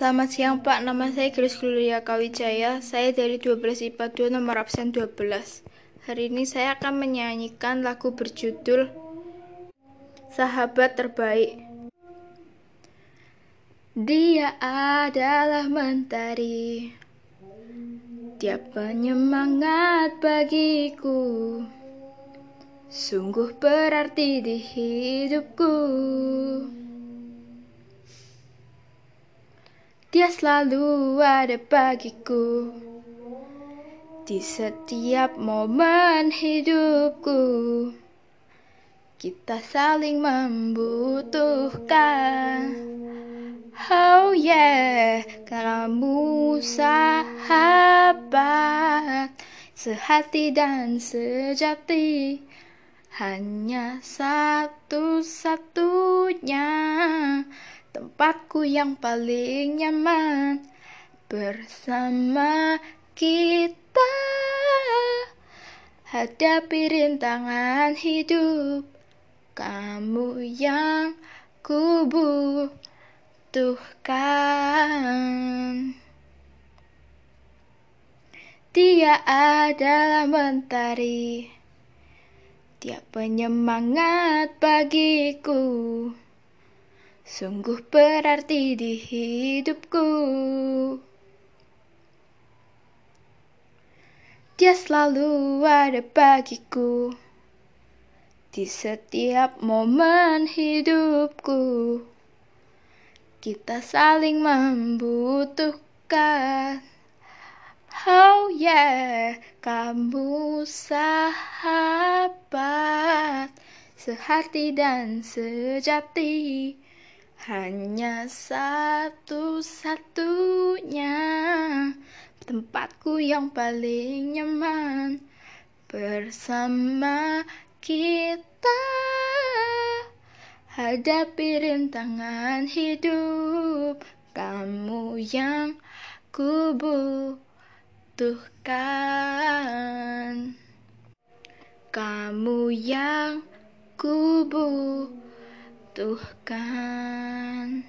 Selamat siang Pak, nama saya Grace Gloria Kawijaya. Saya dari 12 IPA 2 nomor absen 12. Hari ini saya akan menyanyikan lagu berjudul Sahabat Terbaik. Dia adalah mentari Dia penyemangat bagiku Sungguh berarti di hidupku Dia selalu ada bagiku di setiap momen hidupku. Kita saling membutuhkan. Oh yeah, kamu sahabat sehati dan sejati. Hanya satu-satunya tempatku yang paling nyaman. Bersama kita hadapi rintangan hidup kamu yang ku butuhkan dia adalah mentari dia penyemangat bagiku sungguh berarti di hidupku. Dia selalu ada bagiku di setiap momen hidupku. Kita saling membutuhkan. Oh yeah, kamu sahabat sehati dan sejati hanya satu-satunya tempatku yang paling nyaman. Bersama kita hadapi rintangan hidup kamu yang ku butuhkan kamu yang ku butuhkan